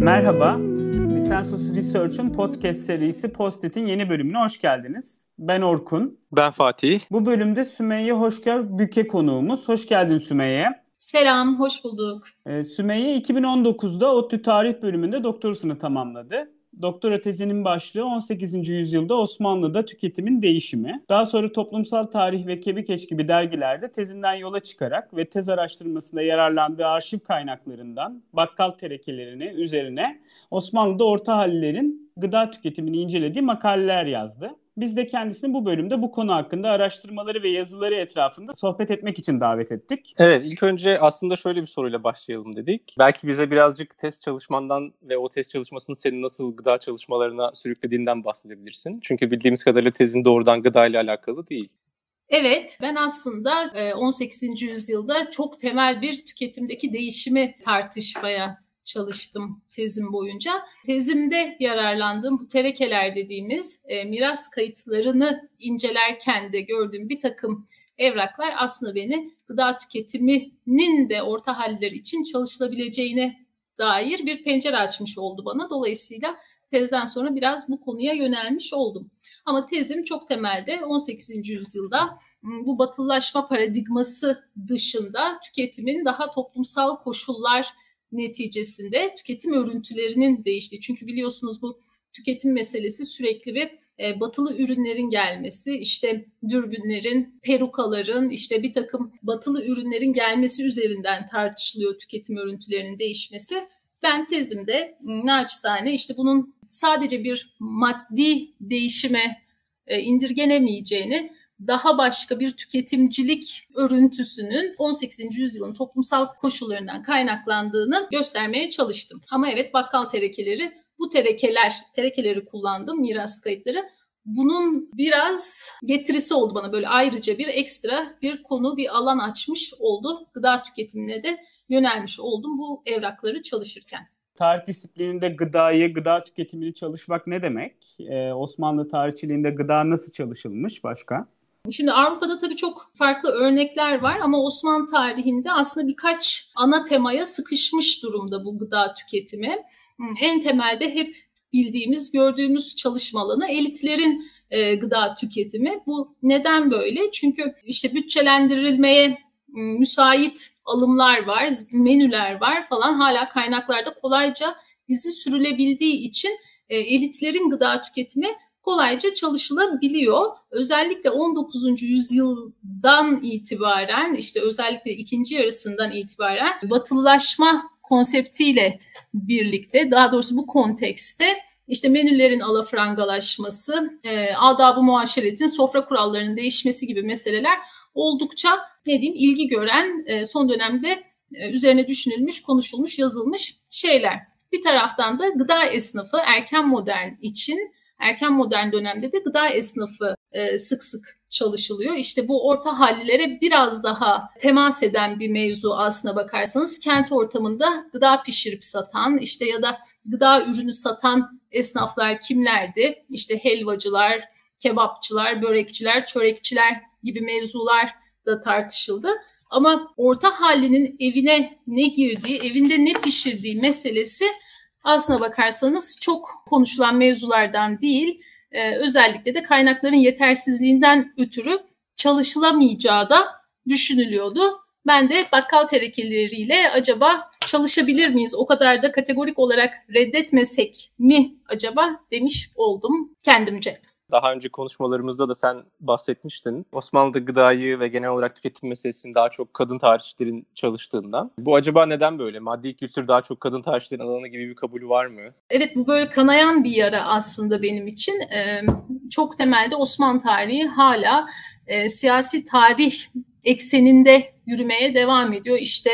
Merhaba, Lisensus Research'un podcast serisi Postit'in yeni bölümüne hoş geldiniz. Ben Orkun. Ben Fatih. Bu bölümde Sümeyye Hoşgör Büke konuğumuz. Hoş geldin Sümeyye. Selam, hoş bulduk. Ee, Sümeyye 2019'da ODTÜ Tarih bölümünde doktorasını tamamladı. Doktora tezinin başlığı 18. yüzyılda Osmanlı'da tüketimin değişimi. Daha sonra Toplumsal Tarih ve Kebikeç gibi dergilerde tezinden yola çıkarak ve tez araştırmasında yararlandığı arşiv kaynaklarından bakkal terekelerini üzerine Osmanlı'da orta hallilerin gıda tüketimini incelediği makaleler yazdı. Biz de kendisini bu bölümde bu konu hakkında araştırmaları ve yazıları etrafında sohbet etmek için davet ettik. Evet, ilk önce aslında şöyle bir soruyla başlayalım dedik. Belki bize birazcık test çalışmandan ve o test çalışmasının seni nasıl gıda çalışmalarına sürüklediğinden bahsedebilirsin. Çünkü bildiğimiz kadarıyla tezin doğrudan gıda ile alakalı değil. Evet, ben aslında 18. E, yüzyılda çok temel bir tüketimdeki değişimi tartışmaya çalıştım tezim boyunca. Tezimde yararlandığım bu terekeler dediğimiz e, miras kayıtlarını incelerken de gördüğüm bir takım evraklar aslında beni gıda tüketiminin de orta haller için çalışılabileceğine dair bir pencere açmış oldu bana. Dolayısıyla tezden sonra biraz bu konuya yönelmiş oldum. Ama tezim çok temelde 18. yüzyılda bu batılılaşma paradigması dışında tüketimin daha toplumsal koşullar neticesinde tüketim örüntülerinin değiştiği. Çünkü biliyorsunuz bu tüketim meselesi sürekli bir e, batılı ürünlerin gelmesi, işte dürbünlerin, perukaların, işte bir takım batılı ürünlerin gelmesi üzerinden tartışılıyor tüketim örüntülerinin değişmesi. Ben tezimde naçizane işte bunun sadece bir maddi değişime e, indirgenemeyeceğini daha başka bir tüketimcilik örüntüsünün 18. yüzyılın toplumsal koşullarından kaynaklandığını göstermeye çalıştım. Ama evet bakkal terekeleri bu terekeler, terekeleri kullandım miras kayıtları. Bunun biraz getirisi oldu bana böyle ayrıca bir ekstra bir konu, bir alan açmış oldu. Gıda tüketimine de yönelmiş oldum bu evrakları çalışırken tarih disiplininde gıdayı, gıda tüketimini çalışmak ne demek? Ee, Osmanlı tarihçiliğinde gıda nasıl çalışılmış başka? Şimdi Avrupa'da tabii çok farklı örnekler var ama Osmanlı tarihinde aslında birkaç ana temaya sıkışmış durumda bu gıda tüketimi. En temelde hep bildiğimiz, gördüğümüz çalışma alanı elitlerin e, gıda tüketimi. Bu neden böyle? Çünkü işte bütçelendirilmeye müsait alımlar var, menüler var falan hala kaynaklarda kolayca izi sürülebildiği için e, elitlerin gıda tüketimi kolayca çalışılabiliyor. Özellikle 19. yüzyıldan itibaren işte özellikle ikinci yarısından itibaren batılılaşma konseptiyle birlikte daha doğrusu bu kontekste işte menülerin alafrangalaşması, e, adab-ı muaşeretin, sofra kurallarının değişmesi gibi meseleler oldukça ne diyeyim ilgi gören e, son dönemde e, üzerine düşünülmüş, konuşulmuş, yazılmış şeyler. Bir taraftan da gıda esnafı erken modern için erken modern dönemde de gıda esnafı e, sık sık çalışılıyor. İşte bu orta hallilere biraz daha temas eden bir mevzu aslına bakarsanız kent ortamında gıda pişirip satan işte ya da gıda ürünü satan esnaflar kimlerdi? İşte helvacılar, kebapçılar, börekçiler, çörekçiler gibi mevzular da tartışıldı. Ama orta hallinin evine ne girdiği, evinde ne pişirdiği meselesi aslına bakarsanız çok konuşulan mevzulardan değil, e, özellikle de kaynakların yetersizliğinden ötürü çalışılamayacağı da düşünülüyordu. Ben de bakkal terekeleriyle acaba çalışabilir miyiz? O kadar da kategorik olarak reddetmesek mi acaba demiş oldum kendimce. Daha önce konuşmalarımızda da sen bahsetmiştin. Osmanlı'da gıdayı ve genel olarak tüketim meselesini daha çok kadın tarihçilerin çalıştığından. Bu acaba neden böyle? Maddi kültür daha çok kadın tarihçilerin alanı gibi bir kabulü var mı? Evet bu böyle kanayan bir yara aslında benim için. Ee, çok temelde Osmanlı tarihi hala e, siyasi tarih ekseninde yürümeye devam ediyor. İşte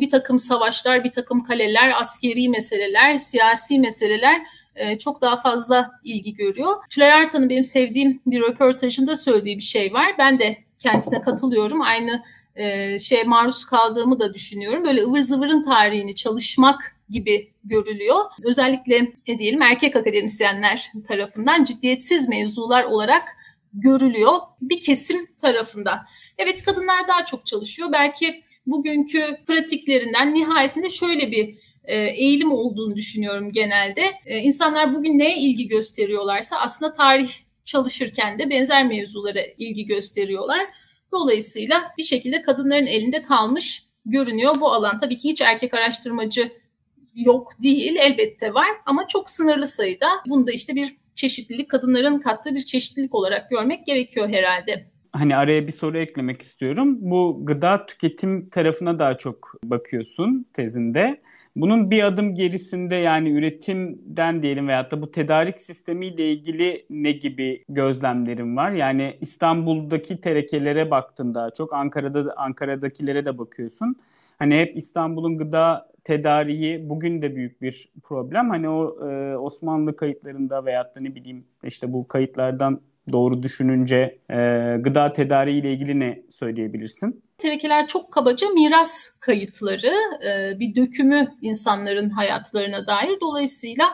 bir takım savaşlar, bir takım kaleler, askeri meseleler, siyasi meseleler e, çok daha fazla ilgi görüyor. Tülay Artan'ın benim sevdiğim bir röportajında söylediği bir şey var. Ben de kendisine katılıyorum. Aynı e, şeye maruz kaldığımı da düşünüyorum. Böyle ıvır zıvırın tarihini çalışmak gibi görülüyor. Özellikle ne diyelim erkek akademisyenler tarafından ciddiyetsiz mevzular olarak görülüyor bir kesim tarafından. Evet kadınlar daha çok çalışıyor. Belki bugünkü pratiklerinden nihayetinde şöyle bir eğilim olduğunu düşünüyorum genelde. E, insanlar bugün neye ilgi gösteriyorlarsa aslında tarih çalışırken de benzer mevzulara ilgi gösteriyorlar. Dolayısıyla bir şekilde kadınların elinde kalmış görünüyor bu alan. Tabii ki hiç erkek araştırmacı yok değil elbette var ama çok sınırlı sayıda. Bunda işte bir çeşitlilik kadınların kattığı bir çeşitlilik olarak görmek gerekiyor herhalde. Hani araya bir soru eklemek istiyorum. Bu gıda tüketim tarafına daha çok bakıyorsun tezinde. Bunun bir adım gerisinde yani üretimden diyelim veyahut da bu tedarik sistemiyle ilgili ne gibi gözlemlerim var? Yani İstanbul'daki terekelere baktın daha çok, Ankara'da Ankara'dakilere de bakıyorsun. Hani hep İstanbul'un gıda tedariği bugün de büyük bir problem. Hani o e, Osmanlı kayıtlarında veyahut da ne bileyim işte bu kayıtlardan doğru düşününce e, gıda tedariği ile ilgili ne söyleyebilirsin? Terekeler çok kabaca miras kayıtları, e, bir dökümü insanların hayatlarına dair. Dolayısıyla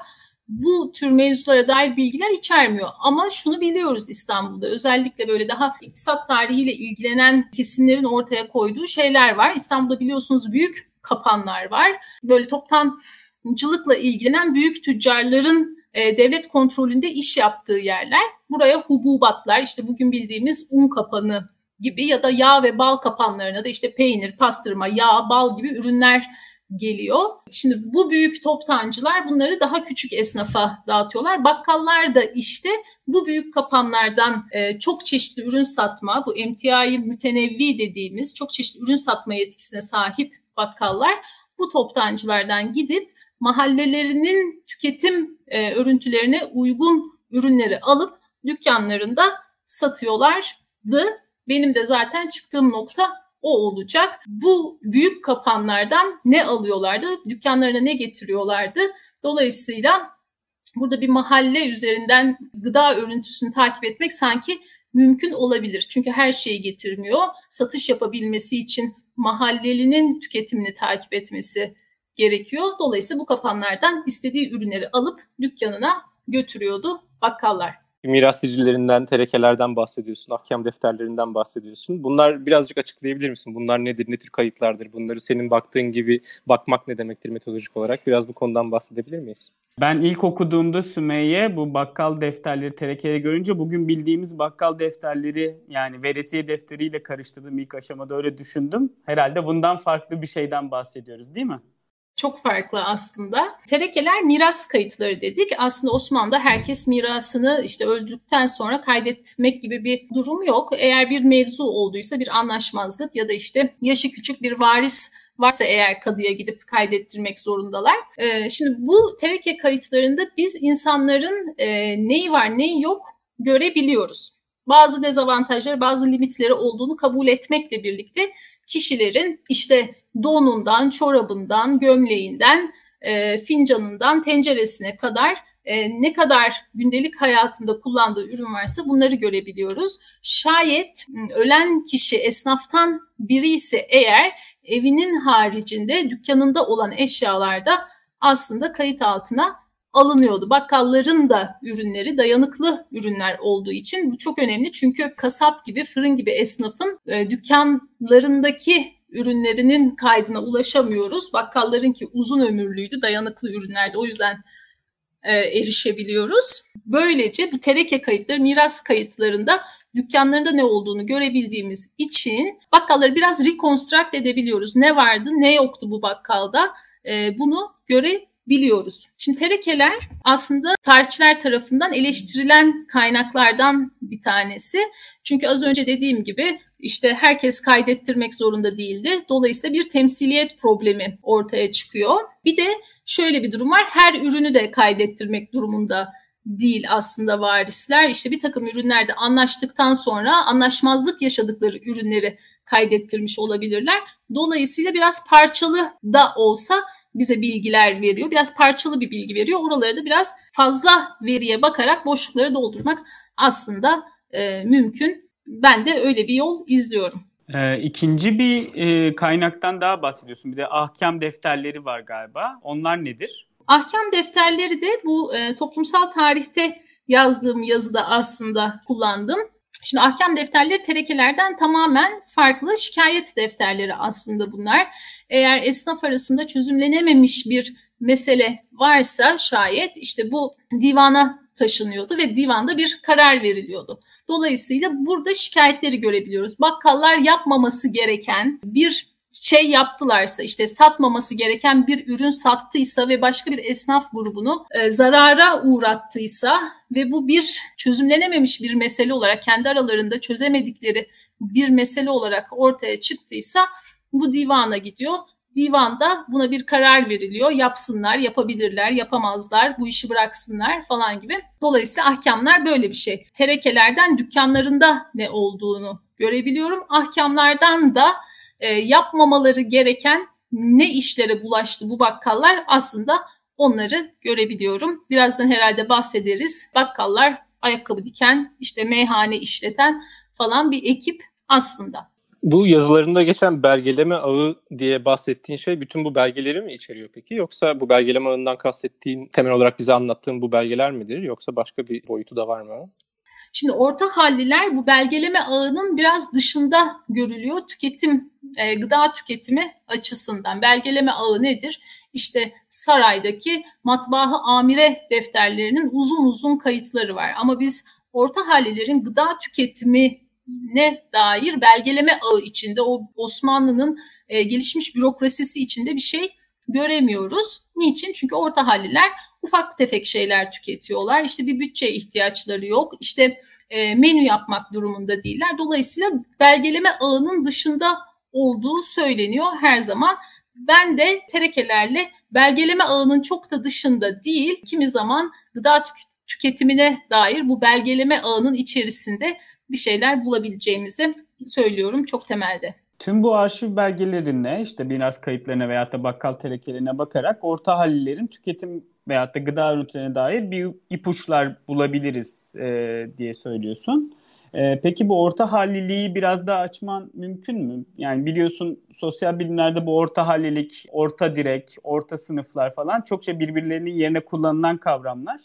bu tür mevzulara dair bilgiler içermiyor. Ama şunu biliyoruz İstanbul'da özellikle böyle daha iktisat tarihiyle ilgilenen kesimlerin ortaya koyduğu şeyler var. İstanbul'da biliyorsunuz büyük kapanlar var. Böyle toptancılıkla ilgilenen büyük tüccarların e, devlet kontrolünde iş yaptığı yerler. Buraya hububatlar işte bugün bildiğimiz un kapanı gibi ya da yağ ve bal kapanlarına da işte peynir, pastırma, yağ, bal gibi ürünler geliyor. Şimdi bu büyük toptancılar bunları daha küçük esnafa dağıtıyorlar. Bakkallar da işte bu büyük kapanlardan e, çok çeşitli ürün satma, bu emtiayı mütenevvi dediğimiz çok çeşitli ürün satma yetkisine sahip bakkallar bu toptancılardan gidip mahallelerinin tüketim e, örüntülerine uygun ürünleri alıp dükkanlarında satıyorlardı. Benim de zaten çıktığım nokta o olacak. Bu büyük kapanlardan ne alıyorlardı? Dükkanlarına ne getiriyorlardı? Dolayısıyla burada bir mahalle üzerinden gıda örüntüsünü takip etmek sanki mümkün olabilir. Çünkü her şeyi getirmiyor. Satış yapabilmesi için mahallelinin tüketimini takip etmesi gerekiyor. Dolayısıyla bu kapanlardan istediği ürünleri alıp dükkanına götürüyordu bakkallar. Miras sicillerinden, terekelerden bahsediyorsun, ahkam defterlerinden bahsediyorsun. Bunlar birazcık açıklayabilir misin? Bunlar nedir, ne tür kayıtlardır? Bunları senin baktığın gibi bakmak ne demektir metodolojik olarak? Biraz bu konudan bahsedebilir miyiz? Ben ilk okuduğumda Sümeyye bu bakkal defterleri terekeleri görünce bugün bildiğimiz bakkal defterleri yani veresiye defteriyle karıştırdım ilk aşamada öyle düşündüm. Herhalde bundan farklı bir şeyden bahsediyoruz değil mi? Çok farklı aslında. Terekeler miras kayıtları dedik. Aslında Osmanlı'da herkes mirasını işte öldükten sonra kaydetmek gibi bir durum yok. Eğer bir mevzu olduysa bir anlaşmazlık ya da işte yaşı küçük bir varis varsa eğer kadıya gidip kaydettirmek zorundalar. Ee, şimdi bu tereke kayıtlarında biz insanların e, neyi var neyi yok görebiliyoruz. Bazı dezavantajları, bazı limitleri olduğunu kabul etmekle birlikte kişilerin işte donundan, çorabından, gömleğinden, e, fincanından, tenceresine kadar e, ne kadar gündelik hayatında kullandığı ürün varsa bunları görebiliyoruz. Şayet ölen kişi esnaftan biri ise eğer evinin haricinde dükkanında olan eşyalarda aslında kayıt altına alınıyordu. Bakkalların da ürünleri dayanıklı ürünler olduğu için bu çok önemli. Çünkü kasap gibi, fırın gibi esnafın e, dükkanlarındaki ürünlerinin kaydına ulaşamıyoruz. Bakkalların ki uzun ömürlüydü, dayanıklı ürünlerdi. O yüzden e, erişebiliyoruz. Böylece bu tereke kayıtları, miras kayıtlarında dükkanlarında ne olduğunu görebildiğimiz için bakkalları biraz reconstruct edebiliyoruz. Ne vardı, ne yoktu bu bakkalda e, bunu görebiliyoruz. Şimdi terekeler aslında tarihçiler tarafından eleştirilen kaynaklardan bir tanesi. Çünkü az önce dediğim gibi işte herkes kaydettirmek zorunda değildi. Dolayısıyla bir temsiliyet problemi ortaya çıkıyor. Bir de şöyle bir durum var. Her ürünü de kaydettirmek durumunda değil aslında varisler. İşte bir takım ürünlerde anlaştıktan sonra anlaşmazlık yaşadıkları ürünleri kaydettirmiş olabilirler. Dolayısıyla biraz parçalı da olsa bize bilgiler veriyor. Biraz parçalı bir bilgi veriyor. Oraları da biraz fazla veriye bakarak boşlukları doldurmak aslında e, mümkün. Ben de öyle bir yol izliyorum. Ee, ikinci bir e, kaynaktan daha bahsediyorsun. Bir de ahkam defterleri var galiba. Onlar nedir? Ahkam defterleri de bu e, toplumsal tarihte yazdığım yazıda aslında kullandım. Şimdi ahkam defterleri terekelerden tamamen farklı şikayet defterleri aslında bunlar. Eğer esnaf arasında çözümlenememiş bir mesele varsa şayet işte bu divana taşınıyordu ve divanda bir karar veriliyordu. Dolayısıyla burada şikayetleri görebiliyoruz. Bakkallar yapmaması gereken bir şey yaptılarsa işte satmaması gereken bir ürün sattıysa ve başka bir esnaf grubunu e, zarara uğrattıysa ve bu bir çözümlenememiş bir mesele olarak kendi aralarında çözemedikleri bir mesele olarak ortaya çıktıysa bu divana gidiyor. Divanda buna bir karar veriliyor. Yapsınlar, yapabilirler, yapamazlar, bu işi bıraksınlar falan gibi. Dolayısıyla ahkamlar böyle bir şey. Terekelerden dükkanlarında ne olduğunu görebiliyorum. Ahkamlardan da e, yapmamaları gereken ne işlere bulaştı bu bakkallar aslında onları görebiliyorum. Birazdan herhalde bahsederiz. Bakkallar ayakkabı diken, işte meyhane işleten falan bir ekip aslında. Bu yazılarında geçen belgeleme ağı diye bahsettiğin şey bütün bu belgeleri mi içeriyor peki? Yoksa bu belgeleme ağından kastettiğin temel olarak bize anlattığın bu belgeler midir? Yoksa başka bir boyutu da var mı? Şimdi orta halliler bu belgeleme ağının biraz dışında görülüyor tüketim, e, gıda tüketimi açısından. Belgeleme ağı nedir? İşte saraydaki matbaahı amire defterlerinin uzun uzun kayıtları var. Ama biz orta hallilerin gıda tüketimi ne dair belgeleme ağı içinde o Osmanlı'nın e, gelişmiş bürokrasisi içinde bir şey göremiyoruz. Niçin? Çünkü orta halliler ufak tefek şeyler tüketiyorlar. İşte bir bütçe ihtiyaçları yok. İşte e, menü yapmak durumunda değiller. Dolayısıyla belgeleme ağının dışında olduğu söyleniyor her zaman. Ben de terekelerle belgeleme ağının çok da dışında değil, kimi zaman gıda tüketimine dair bu belgeleme ağının içerisinde bir şeyler bulabileceğimizi söylüyorum çok temelde. Tüm bu arşiv belgelerine işte miras kayıtlarına veyahut da bakkal terekelerine bakarak orta hallilerin tüketim veyahut da gıda ürünlerine dair bir ipuçlar bulabiliriz e, diye söylüyorsun. E, peki bu orta halliliği biraz daha açman mümkün mü? Yani biliyorsun sosyal bilimlerde bu orta hallilik, orta direk, orta sınıflar falan çokça birbirlerinin yerine kullanılan kavramlar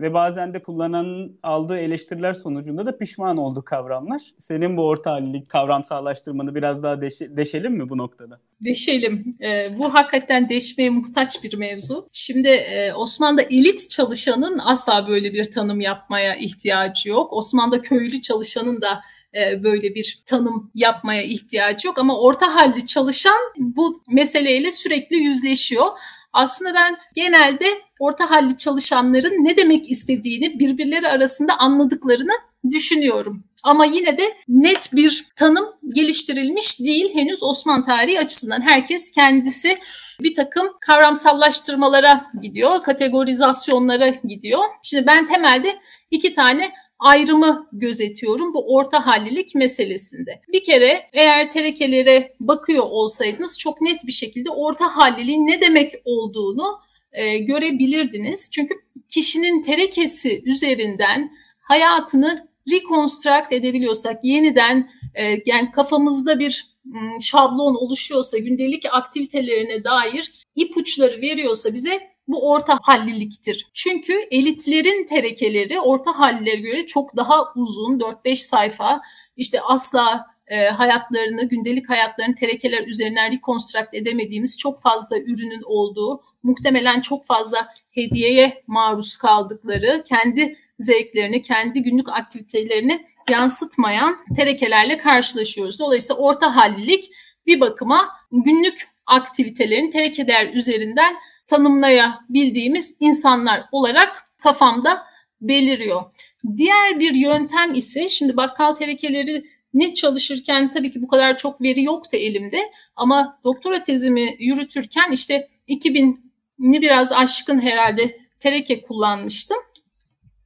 ve bazen de kullananın aldığı eleştiriler sonucunda da pişman olduğu kavramlar. Senin bu orta hallilik kavramsallaştırmanı biraz daha deşe, deşelim mi bu noktada? Deşelim. E, bu hakikaten deşmeye muhtaç bir mevzu. Şimdi e, Osmanlı'da elit çalışanın asla böyle bir tanım yapmaya ihtiyacı yok. Osmanlı'da köylü çalışanın da e, böyle bir tanım yapmaya ihtiyacı yok ama orta halli çalışan bu meseleyle sürekli yüzleşiyor. Aslında ben genelde orta halli çalışanların ne demek istediğini birbirleri arasında anladıklarını düşünüyorum. Ama yine de net bir tanım geliştirilmiş değil henüz Osmanlı tarihi açısından. Herkes kendisi bir takım kavramsallaştırmalara gidiyor, kategorizasyonlara gidiyor. Şimdi ben temelde iki tane ayrımı gözetiyorum bu orta hallilik meselesinde. Bir kere eğer terekelere bakıyor olsaydınız çok net bir şekilde orta halliliğin ne demek olduğunu e, görebilirdiniz. Çünkü kişinin terekesi üzerinden hayatını reconstruct edebiliyorsak, yeniden e, yani kafamızda bir şablon oluşuyorsa, gündelik aktivitelerine dair ipuçları veriyorsa bize bu orta halliliktir. Çünkü elitlerin terekeleri orta hallilere göre çok daha uzun 4-5 sayfa işte asla e, hayatlarını, gündelik hayatlarını terekeler üzerinden rekonstrakt edemediğimiz çok fazla ürünün olduğu, muhtemelen çok fazla hediyeye maruz kaldıkları, kendi zevklerini, kendi günlük aktivitelerini yansıtmayan terekelerle karşılaşıyoruz. Dolayısıyla orta hallilik bir bakıma günlük aktivitelerin terekeler üzerinden tanımlayabildiğimiz insanlar olarak kafamda beliriyor. Diğer bir yöntem ise şimdi bakkal terekeleri ne çalışırken tabii ki bu kadar çok veri yoktu elimde ama doktora tezimi yürütürken işte 2000'ni biraz aşkın herhalde tereke kullanmıştım.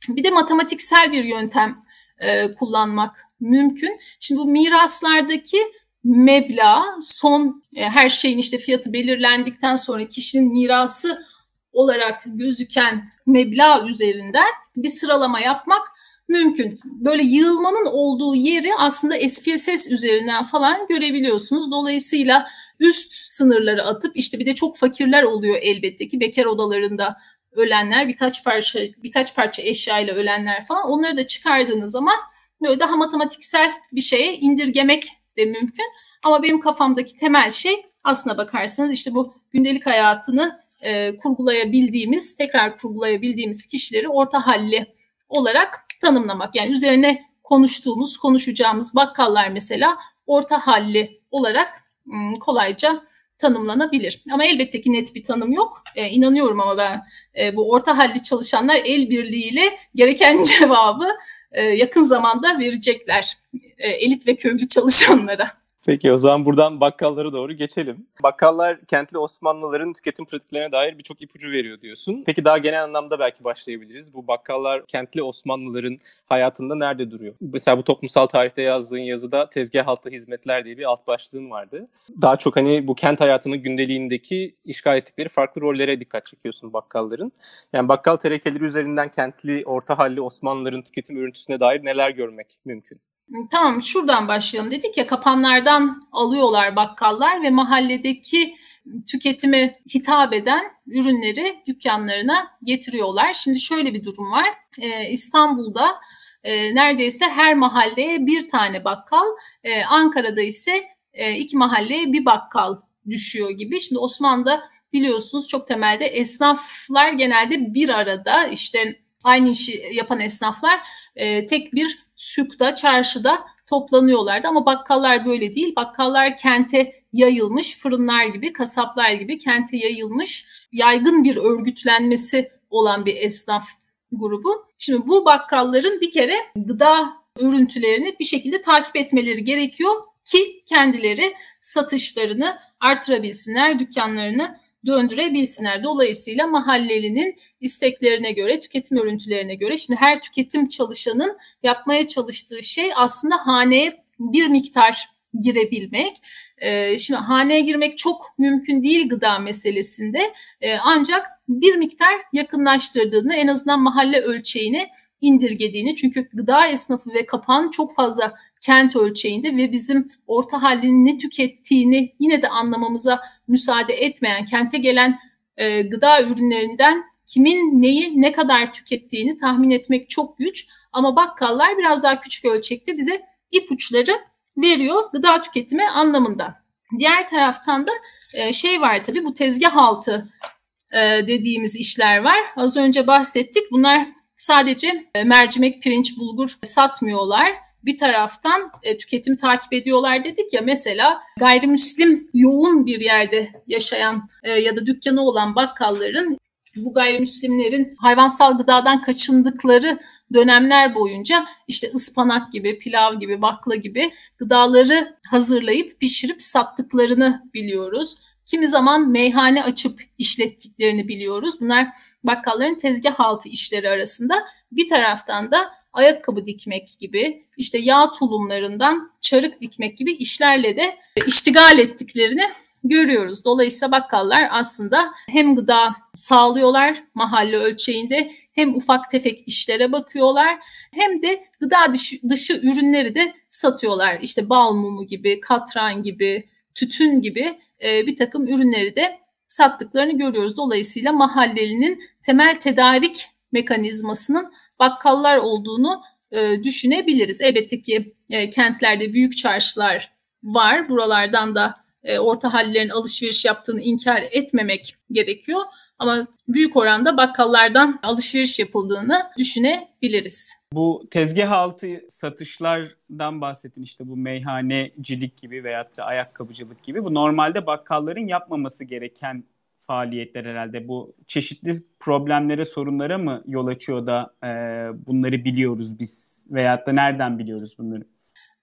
Bir de matematiksel bir yöntem e, kullanmak mümkün. Şimdi bu miraslardaki meblağ son e, her şeyin işte fiyatı belirlendikten sonra kişinin mirası olarak gözüken meblağ üzerinden bir sıralama yapmak mümkün. Böyle yığılmanın olduğu yeri aslında SPSS üzerinden falan görebiliyorsunuz. Dolayısıyla üst sınırları atıp işte bir de çok fakirler oluyor elbette ki bekar odalarında ölenler birkaç parça birkaç parça eşyayla ölenler falan onları da çıkardığınız zaman böyle daha matematiksel bir şeye indirgemek de mümkün. Ama benim kafamdaki temel şey aslına bakarsanız işte bu gündelik hayatını e, kurgulayabildiğimiz, tekrar kurgulayabildiğimiz kişileri orta halli olarak tanımlamak. Yani üzerine konuştuğumuz, konuşacağımız bakkallar mesela orta halli olarak ım, kolayca tanımlanabilir. Ama elbette ki net bir tanım yok. E, inanıyorum ama ben e, bu orta halli çalışanlar el birliğiyle gereken cevabı e, yakın zamanda verecekler e, elit ve köylü çalışanlara. Peki o zaman buradan bakkallara doğru geçelim. Bakkallar kentli Osmanlıların tüketim pratiklerine dair birçok ipucu veriyor diyorsun. Peki daha genel anlamda belki başlayabiliriz. Bu bakkallar kentli Osmanlıların hayatında nerede duruyor? Mesela bu toplumsal tarihte yazdığın yazıda tezgah altı hizmetler diye bir alt başlığın vardı. Daha çok hani bu kent hayatının gündeliğindeki işgal ettikleri farklı rollere dikkat çekiyorsun bakkalların. Yani bakkal terekeleri üzerinden kentli, orta halli Osmanlıların tüketim örüntüsüne dair neler görmek mümkün? Tamam şuradan başlayalım dedik ya kapanlardan alıyorlar bakkallar ve mahalledeki tüketime hitap eden ürünleri dükkanlarına getiriyorlar. Şimdi şöyle bir durum var. Ee, İstanbul'da e, neredeyse her mahalleye bir tane bakkal, e, Ankara'da ise e, iki mahalleye bir bakkal düşüyor gibi. Şimdi Osmanlı'da biliyorsunuz çok temelde esnaflar genelde bir arada işte aynı işi yapan esnaflar e, tek bir sükta, çarşıda toplanıyorlardı. Ama bakkallar böyle değil. Bakkallar kente yayılmış, fırınlar gibi, kasaplar gibi kente yayılmış, yaygın bir örgütlenmesi olan bir esnaf grubu. Şimdi bu bakkalların bir kere gıda örüntülerini bir şekilde takip etmeleri gerekiyor ki kendileri satışlarını artırabilsinler, dükkanlarını döndürebilsinler. Dolayısıyla mahallelinin isteklerine göre, tüketim örüntülerine göre şimdi her tüketim çalışanın yapmaya çalıştığı şey aslında haneye bir miktar girebilmek. Ee, şimdi haneye girmek çok mümkün değil gıda meselesinde ee, ancak bir miktar yakınlaştırdığını en azından mahalle ölçeğini indirgediğini çünkü gıda esnafı ve kapan çok fazla kent ölçeğinde ve bizim orta halinin ne tükettiğini yine de anlamamıza müsaade etmeyen, kente gelen e, gıda ürünlerinden kimin neyi ne kadar tükettiğini tahmin etmek çok güç. Ama bakkallar biraz daha küçük ölçekte bize ipuçları veriyor gıda tüketimi anlamında. Diğer taraftan da e, şey var tabii bu tezgah altı e, dediğimiz işler var. Az önce bahsettik. Bunlar sadece e, mercimek, pirinç, bulgur satmıyorlar bir taraftan e, tüketim takip ediyorlar dedik ya mesela gayrimüslim yoğun bir yerde yaşayan e, ya da dükkanı olan bakkalların bu gayrimüslimlerin hayvansal gıdadan kaçındıkları dönemler boyunca işte ıspanak gibi, pilav gibi, bakla gibi gıdaları hazırlayıp pişirip sattıklarını biliyoruz. Kimi zaman meyhane açıp işlettiklerini biliyoruz. Bunlar bakkalların tezgah altı işleri arasında. Bir taraftan da ayakkabı dikmek gibi, işte yağ tulumlarından çarık dikmek gibi işlerle de iştigal ettiklerini görüyoruz. Dolayısıyla bakkallar aslında hem gıda sağlıyorlar mahalle ölçeğinde hem ufak tefek işlere bakıyorlar hem de gıda dışı, dışı ürünleri de satıyorlar. İşte bal mumu gibi, katran gibi, tütün gibi e, bir takım ürünleri de sattıklarını görüyoruz. Dolayısıyla mahallelinin temel tedarik mekanizmasının bakkallar olduğunu e, düşünebiliriz. Elbette ki e, kentlerde büyük çarşılar var. Buralardan da e, orta hallilerin alışveriş yaptığını inkar etmemek gerekiyor. Ama büyük oranda bakkallardan alışveriş yapıldığını düşünebiliriz. Bu tezgah altı satışlardan bahsettin işte bu meyhanecilik gibi veyahut da ayakkabıcılık gibi. Bu normalde bakkalların yapmaması gereken faaliyetler herhalde bu çeşitli problemlere, sorunlara mı yol açıyor da e, bunları biliyoruz biz veyahut da nereden biliyoruz bunları?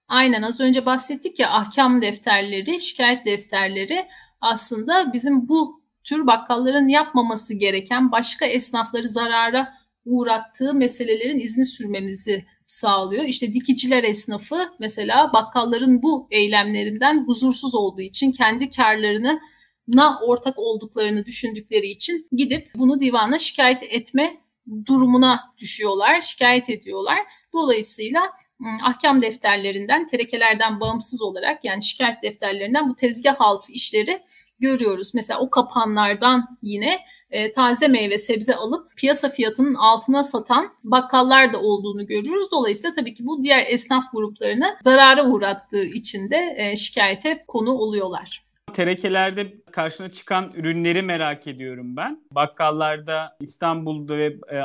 Aynen az önce bahsettik ya ahkam defterleri, şikayet defterleri aslında bizim bu tür bakkalların yapmaması gereken başka esnafları zarara uğrattığı meselelerin izni sürmemizi sağlıyor. İşte dikiciler esnafı mesela bakkalların bu eylemlerinden huzursuz olduğu için kendi karlarını na ortak olduklarını düşündükleri için gidip bunu divana şikayet etme durumuna düşüyorlar, şikayet ediyorlar. Dolayısıyla ahkam defterlerinden, terekelerden bağımsız olarak yani şikayet defterlerinden bu tezgah altı işleri görüyoruz. Mesela o kapanlardan yine e, taze meyve sebze alıp piyasa fiyatının altına satan bakkallar da olduğunu görüyoruz. Dolayısıyla tabii ki bu diğer esnaf gruplarını zarara uğrattığı için de e, şikayete konu oluyorlar. Terekelerde karşına çıkan ürünleri merak ediyorum ben. Bakkallarda İstanbul'da ve e,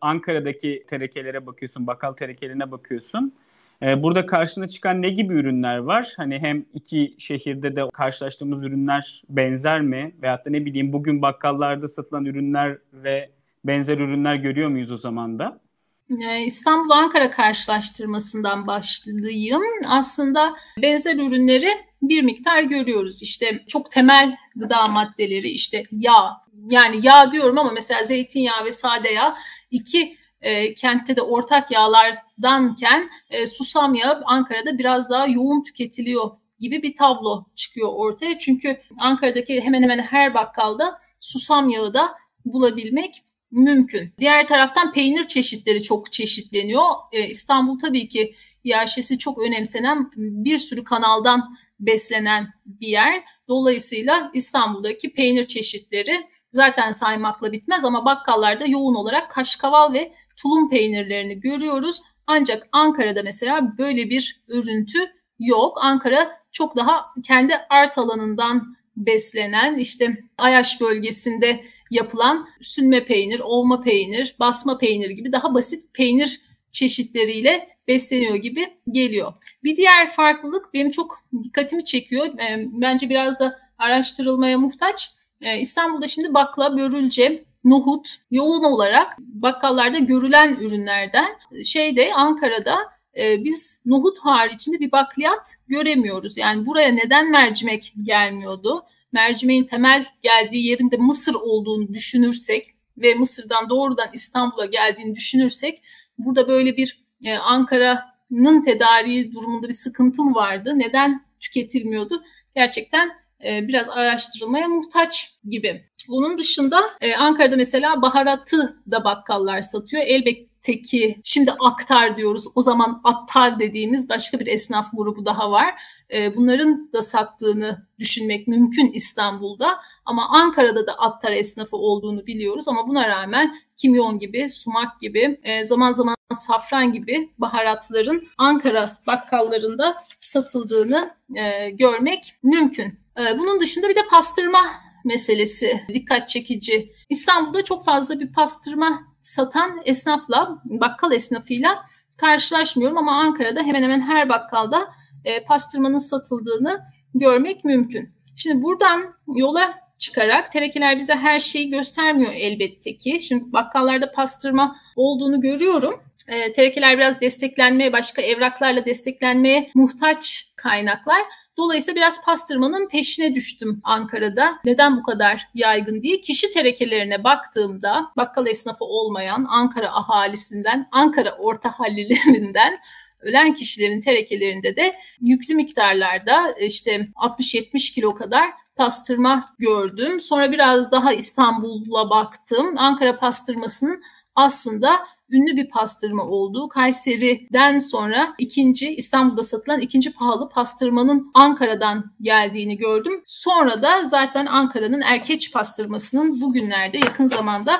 Ankara'daki terekelere bakıyorsun, bakkal terekelerine bakıyorsun. E, burada karşına çıkan ne gibi ürünler var? Hani hem iki şehirde de karşılaştığımız ürünler benzer mi? Veyahut da ne bileyim bugün bakkallarda satılan ürünler ve benzer ürünler görüyor muyuz o zaman da? E, İstanbul-Ankara karşılaştırmasından başlayayım. Aslında benzer ürünleri bir miktar görüyoruz. İşte çok temel gıda maddeleri işte yağ. Yani yağ diyorum ama mesela zeytinyağı ve sade yağ iki e, kentte de ortak yağlardanken e, susam yağı Ankara'da biraz daha yoğun tüketiliyor gibi bir tablo çıkıyor ortaya. Çünkü Ankara'daki hemen hemen her bakkalda susam yağı da bulabilmek mümkün. Diğer taraftan peynir çeşitleri çok çeşitleniyor. E, İstanbul tabii ki yerşesi çok önemsenen bir sürü kanaldan beslenen bir yer. Dolayısıyla İstanbul'daki peynir çeşitleri zaten saymakla bitmez ama bakkallarda yoğun olarak kaşkaval ve tulum peynirlerini görüyoruz. Ancak Ankara'da mesela böyle bir örüntü yok. Ankara çok daha kendi art alanından beslenen işte Ayaş bölgesinde yapılan sünme peynir, olma peynir, basma peynir gibi daha basit peynir çeşitleriyle besleniyor gibi geliyor. Bir diğer farklılık benim çok dikkatimi çekiyor. Bence biraz da araştırılmaya muhtaç. İstanbul'da şimdi bakla, börülce, nohut yoğun olarak bakkallarda görülen ürünlerden şeyde Ankara'da e, biz nohut haricinde bir bakliyat göremiyoruz. Yani buraya neden mercimek gelmiyordu? Mercimeğin temel geldiği yerinde Mısır olduğunu düşünürsek ve Mısır'dan doğrudan İstanbul'a geldiğini düşünürsek burada böyle bir e, Ankara'nın tedariği durumunda bir sıkıntı mı vardı? Neden tüketilmiyordu? Gerçekten e, biraz araştırılmaya muhtaç gibi. Bunun dışında e, Ankara'da mesela baharatı da bakkallar satıyor. Elbette ki şimdi aktar diyoruz. O zaman attar dediğimiz başka bir esnaf grubu daha var. E, bunların da sattığını düşünmek mümkün İstanbul'da. Ama Ankara'da da attar esnafı olduğunu biliyoruz. Ama buna rağmen kimyon gibi, sumak gibi, e, zaman zaman safran gibi baharatların Ankara bakkallarında satıldığını e, görmek mümkün. E, bunun dışında bir de pastırma meselesi dikkat çekici. İstanbul'da çok fazla bir pastırma satan esnafla, bakkal esnafıyla karşılaşmıyorum ama Ankara'da hemen hemen her bakkalda pastırmanın satıldığını görmek mümkün. Şimdi buradan yola çıkarak terekeler bize her şeyi göstermiyor elbette ki. Şimdi bakkallarda pastırma olduğunu görüyorum. E, terekeler biraz desteklenmeye, başka evraklarla desteklenmeye muhtaç kaynaklar. Dolayısıyla biraz pastırmanın peşine düştüm Ankara'da. Neden bu kadar yaygın diye. Kişi terekelerine baktığımda bakkal esnafı olmayan Ankara ahalisinden, Ankara orta hallilerinden ölen kişilerin terekelerinde de yüklü miktarlarda işte 60-70 kilo kadar pastırma gördüm. Sonra biraz daha İstanbul'a baktım. Ankara pastırmasının aslında ünlü bir pastırma olduğu Kayseri'den sonra ikinci İstanbul'da satılan ikinci pahalı pastırmanın Ankara'dan geldiğini gördüm. Sonra da zaten Ankara'nın erkeç pastırmasının bugünlerde yakın zamanda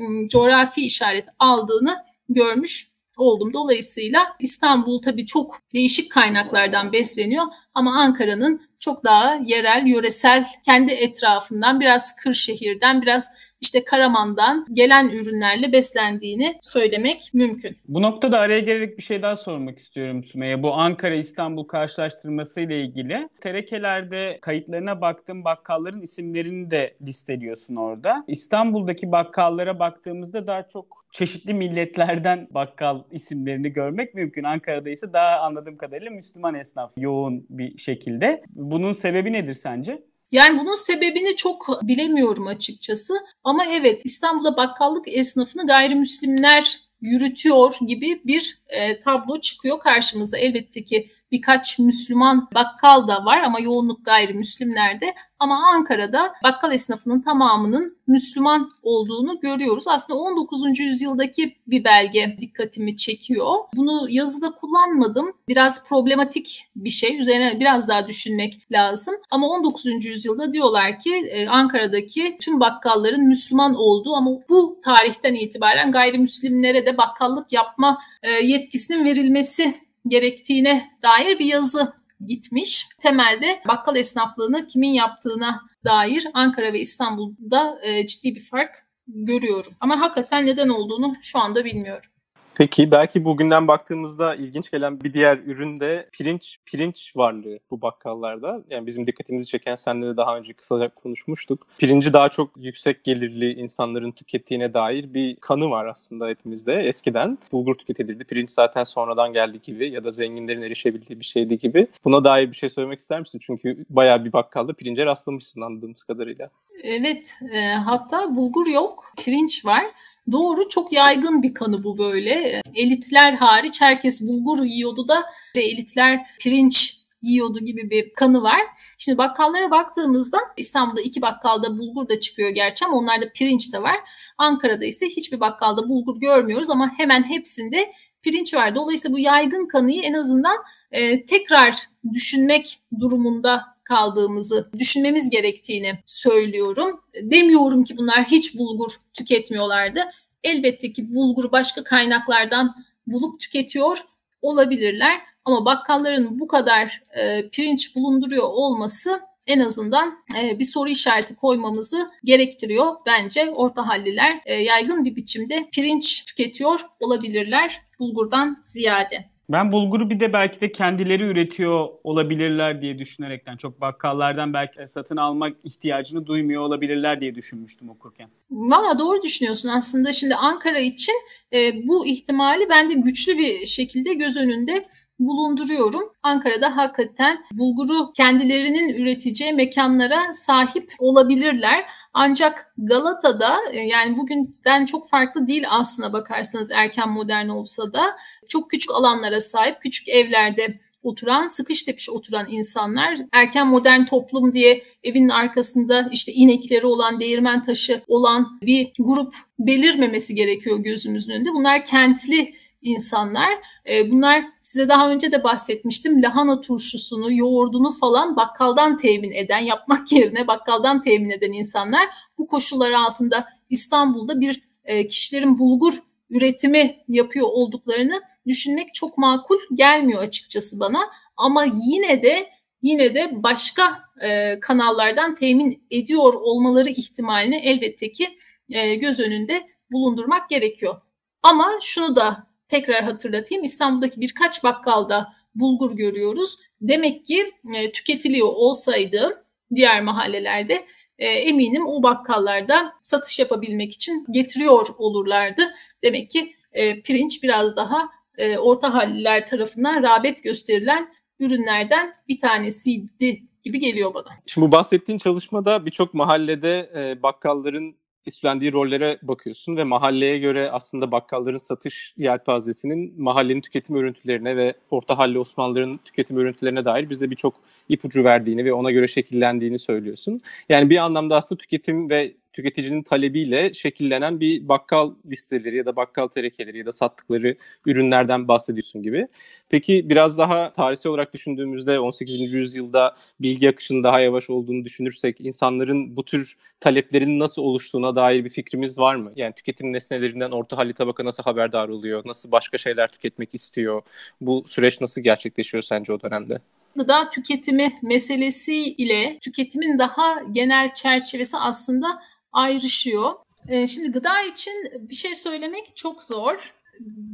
ıı, coğrafi işaret aldığını görmüş oldum. Dolayısıyla İstanbul tabii çok değişik kaynaklardan besleniyor ama Ankara'nın çok daha yerel, yöresel, kendi etrafından, biraz Kırşehir'den, biraz işte Karaman'dan gelen ürünlerle beslendiğini söylemek mümkün. Bu noktada araya gelerek bir şey daha sormak istiyorum Sümeyye. Bu Ankara-İstanbul karşılaştırması ile ilgili. Terekelerde kayıtlarına baktığım bakkalların isimlerini de listeliyorsun orada. İstanbul'daki bakkallara baktığımızda daha çok çeşitli milletlerden bakkal isimlerini görmek mümkün. Ankara'da ise daha anladığım kadarıyla Müslüman esnaf yoğun bir şekilde. Bunun sebebi nedir sence? Yani bunun sebebini çok bilemiyorum açıkçası. Ama evet İstanbul'da bakkallık esnafını gayrimüslimler yürütüyor gibi bir e, tablo çıkıyor karşımıza. Elbette ki birkaç Müslüman bakkal da var ama yoğunluk gayrimüslimlerde. Ama Ankara'da bakkal esnafının tamamının Müslüman olduğunu görüyoruz. Aslında 19. yüzyıldaki bir belge dikkatimi çekiyor. Bunu yazıda kullanmadım. Biraz problematik bir şey. Üzerine biraz daha düşünmek lazım. Ama 19. yüzyılda diyorlar ki e, Ankara'daki tüm bakkalların Müslüman olduğu ama bu tarihten itibaren gayrimüslimlere de bakkallık yapma e, yetkisinin verilmesi gerektiğine dair bir yazı gitmiş. Temelde bakkal esnaflığını kimin yaptığına dair Ankara ve İstanbul'da e, ciddi bir fark görüyorum. Ama hakikaten neden olduğunu şu anda bilmiyorum. Peki belki bugünden baktığımızda ilginç gelen bir diğer ürün de pirinç pirinç varlığı bu bakkallarda. Yani bizim dikkatimizi çeken senle de daha önce kısaca konuşmuştuk. Pirinci daha çok yüksek gelirli insanların tükettiğine dair bir kanı var aslında hepimizde. Eskiden bulgur tüketilirdi. Pirinç zaten sonradan geldi gibi ya da zenginlerin erişebildiği bir şeydi gibi. Buna dair bir şey söylemek ister misin? Çünkü bayağı bir bakkalda pirince rastlamışsın anladığımız kadarıyla. Evet, e, hatta bulgur yok, pirinç var. Doğru çok yaygın bir kanı bu böyle. Elitler hariç herkes bulgur yiyordu da elitler pirinç yiyordu gibi bir kanı var. Şimdi bakkallara baktığımızda İstanbul'da iki bakkalda bulgur da çıkıyor gerçi ama onlarda pirinç de var. Ankara'da ise hiçbir bakkalda bulgur görmüyoruz ama hemen hepsinde pirinç var. Dolayısıyla bu yaygın kanıyı en azından e, tekrar düşünmek durumunda kaldığımızı düşünmemiz gerektiğini söylüyorum. Demiyorum ki bunlar hiç bulgur tüketmiyorlardı. Elbette ki bulguru başka kaynaklardan bulup tüketiyor olabilirler. Ama bakkalların bu kadar e, pirinç bulunduruyor olması en azından e, bir soru işareti koymamızı gerektiriyor. Bence orta halliler e, yaygın bir biçimde pirinç tüketiyor olabilirler bulgurdan ziyade. Ben bulguru bir de belki de kendileri üretiyor olabilirler diye düşünerekten çok bakkallardan belki satın almak ihtiyacını duymuyor olabilirler diye düşünmüştüm okurken. Valla doğru düşünüyorsun aslında şimdi Ankara için e, bu ihtimali ben de güçlü bir şekilde göz önünde bulunduruyorum. Ankara'da hakikaten bulguru kendilerinin üreteceği mekanlara sahip olabilirler. Ancak Galata'da e, yani bugünden çok farklı değil aslına bakarsanız erken modern olsa da çok küçük alanlara sahip, küçük evlerde oturan, sıkış tepiş oturan insanlar erken modern toplum diye evinin arkasında işte inekleri olan, değirmen taşı olan bir grup belirmemesi gerekiyor gözümüzün önünde. Bunlar kentli insanlar. E, bunlar size daha önce de bahsetmiştim. Lahana turşusunu, yoğurdunu falan bakkaldan temin eden, yapmak yerine bakkaldan temin eden insanlar bu koşullar altında İstanbul'da bir e, kişilerin bulgur üretimi yapıyor olduklarını düşünmek çok makul gelmiyor açıkçası bana. Ama yine de yine de başka e, kanallardan temin ediyor olmaları ihtimalini elbette ki e, göz önünde bulundurmak gerekiyor. Ama şunu da tekrar hatırlatayım İstanbul'daki birkaç bakkalda bulgur görüyoruz. Demek ki e, tüketiliyor olsaydı diğer mahallelerde e, eminim o bakkallarda satış yapabilmek için getiriyor olurlardı. Demek ki e, pirinç biraz daha e, orta halliler tarafından rağbet gösterilen ürünlerden bir tanesiydi gibi geliyor bana. Şimdi bu bahsettiğin çalışmada birçok mahallede e, bakkalların üstlendiği rollere bakıyorsun ve mahalleye göre aslında bakkalların satış yelpazesinin mahallenin tüketim örüntülerine ve orta halli Osmanlıların tüketim örüntülerine dair bize birçok ipucu verdiğini ve ona göre şekillendiğini söylüyorsun. Yani bir anlamda aslında tüketim ve tüketicinin talebiyle şekillenen bir bakkal listeleri ya da bakkal terekeleri ya da sattıkları ürünlerden bahsediyorsun gibi. Peki biraz daha tarihsel olarak düşündüğümüzde 18. yüzyılda bilgi akışının daha yavaş olduğunu düşünürsek insanların bu tür taleplerin nasıl oluştuğuna dair bir fikrimiz var mı? Yani tüketim nesnelerinden orta halli tabaka nasıl haberdar oluyor? Nasıl başka şeyler tüketmek istiyor? Bu süreç nasıl gerçekleşiyor sence o dönemde? gıda tüketimi meselesi ile tüketimin daha genel çerçevesi aslında ayrışıyor. Ee, şimdi gıda için bir şey söylemek çok zor.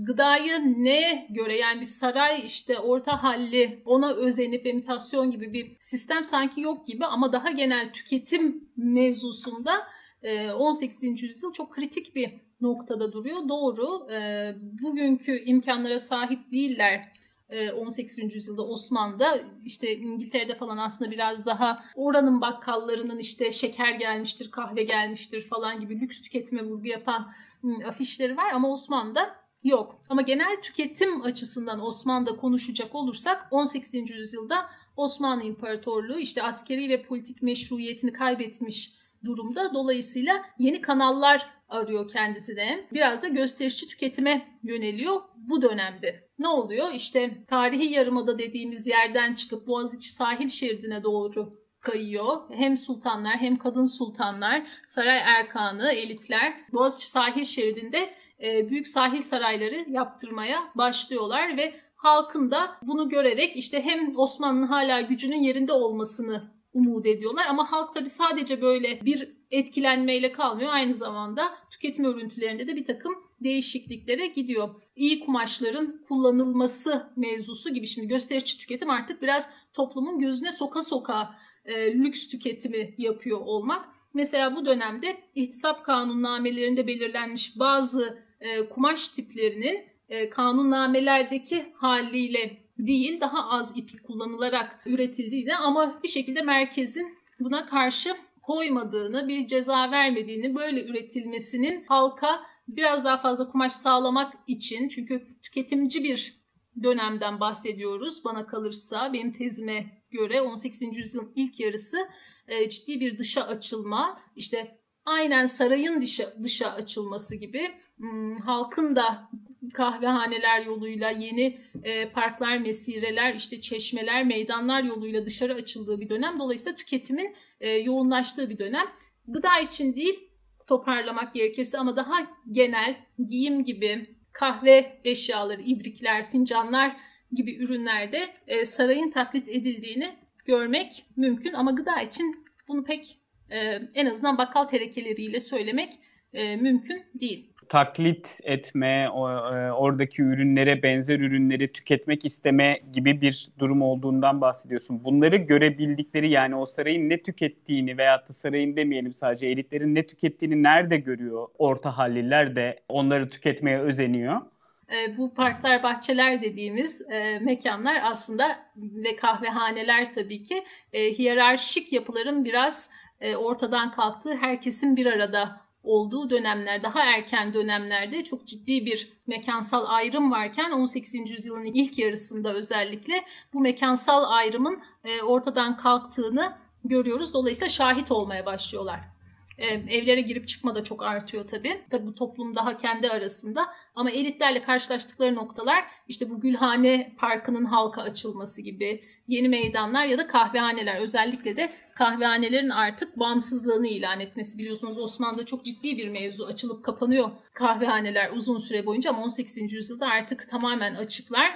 Gıdayı ne göre yani bir saray işte orta halli ona özenip imitasyon gibi bir sistem sanki yok gibi ama daha genel tüketim mevzusunda 18. E, yüzyıl çok kritik bir noktada duruyor. Doğru. E, bugünkü imkanlara sahip değiller 18. E, yüzyılda Osmanlı'da işte İngiltere'de falan aslında biraz daha oranın bakkallarının işte şeker gelmiştir, kahve gelmiştir falan gibi lüks tüketime vurgu yapan afişleri var ama Osmanlı'da yok. Ama genel tüketim açısından Osmanlı'da konuşacak olursak 18. yüzyılda Osmanlı İmparatorluğu işte askeri ve politik meşruiyetini kaybetmiş durumda. Dolayısıyla yeni kanallar arıyor kendisi de. Biraz da gösterişçi tüketime yöneliyor bu dönemde. Ne oluyor? İşte tarihi yarımada dediğimiz yerden çıkıp Boğaziçi sahil şeridine doğru kayıyor. Hem sultanlar hem kadın sultanlar, saray erkanı, elitler Boğaziçi sahil şeridinde e, büyük sahil sarayları yaptırmaya başlıyorlar ve halkın da bunu görerek işte hem Osmanlı'nın hala gücünün yerinde olmasını umut ediyorlar ama halk tabi sadece böyle bir etkilenmeyle kalmıyor. Aynı zamanda tüketim örüntülerinde de bir takım değişikliklere gidiyor. İyi kumaşların kullanılması mevzusu gibi şimdi gösterişçi tüketim artık biraz toplumun gözüne soka soka e, lüks tüketimi yapıyor olmak. Mesela bu dönemde ihtisap kanunnamelerinde belirlenmiş bazı e, kumaş tiplerinin e, kanunnamelerdeki haliyle değil daha az ip kullanılarak üretildiğini ama bir şekilde merkezin buna karşı koymadığını, bir ceza vermediğini, böyle üretilmesinin halka biraz daha fazla kumaş sağlamak için çünkü tüketimci bir dönemden bahsediyoruz bana kalırsa benim tezime göre 18. yüzyılın ilk yarısı e, ciddi bir dışa açılma işte aynen sarayın dışa, dışa açılması gibi hmm, halkın da kahvehaneler yoluyla yeni e, parklar, mesireler, işte çeşmeler, meydanlar yoluyla dışarı açıldığı bir dönem. Dolayısıyla tüketimin e, yoğunlaştığı bir dönem. Gıda için değil toparlamak gerekirse ama daha genel giyim gibi kahve eşyaları, ibrikler, fincanlar gibi ürünlerde e, sarayın taklit edildiğini görmek mümkün ama gıda için bunu pek e, en azından bakkal terekeleriyle söylemek e, mümkün değil taklit etme, e, oradaki ürünlere benzer ürünleri tüketmek isteme gibi bir durum olduğundan bahsediyorsun. Bunları görebildikleri yani o sarayın ne tükettiğini veyahut da sarayın demeyelim sadece elitlerin ne tükettiğini nerede görüyor orta halliler de onları tüketmeye özeniyor. E, bu parklar, bahçeler dediğimiz e, mekanlar aslında ve kahvehaneler tabii ki hiyerarşik yapıların biraz ortadan kalktığı, herkesin bir arada olduğu dönemler, daha erken dönemlerde çok ciddi bir mekansal ayrım varken 18. yüzyılın ilk yarısında özellikle bu mekansal ayrımın e, ortadan kalktığını görüyoruz. Dolayısıyla şahit olmaya başlıyorlar. E, evlere girip çıkma da çok artıyor tabii. Tabii bu toplum daha kendi arasında. Ama elitlerle karşılaştıkları noktalar işte bu Gülhane Parkı'nın halka açılması gibi yeni meydanlar ya da kahvehaneler. Özellikle de kahvehanelerin artık bağımsızlığını ilan etmesi. Biliyorsunuz Osmanlı'da çok ciddi bir mevzu açılıp kapanıyor kahvehaneler uzun süre boyunca ama 18. yüzyılda artık tamamen açıklar.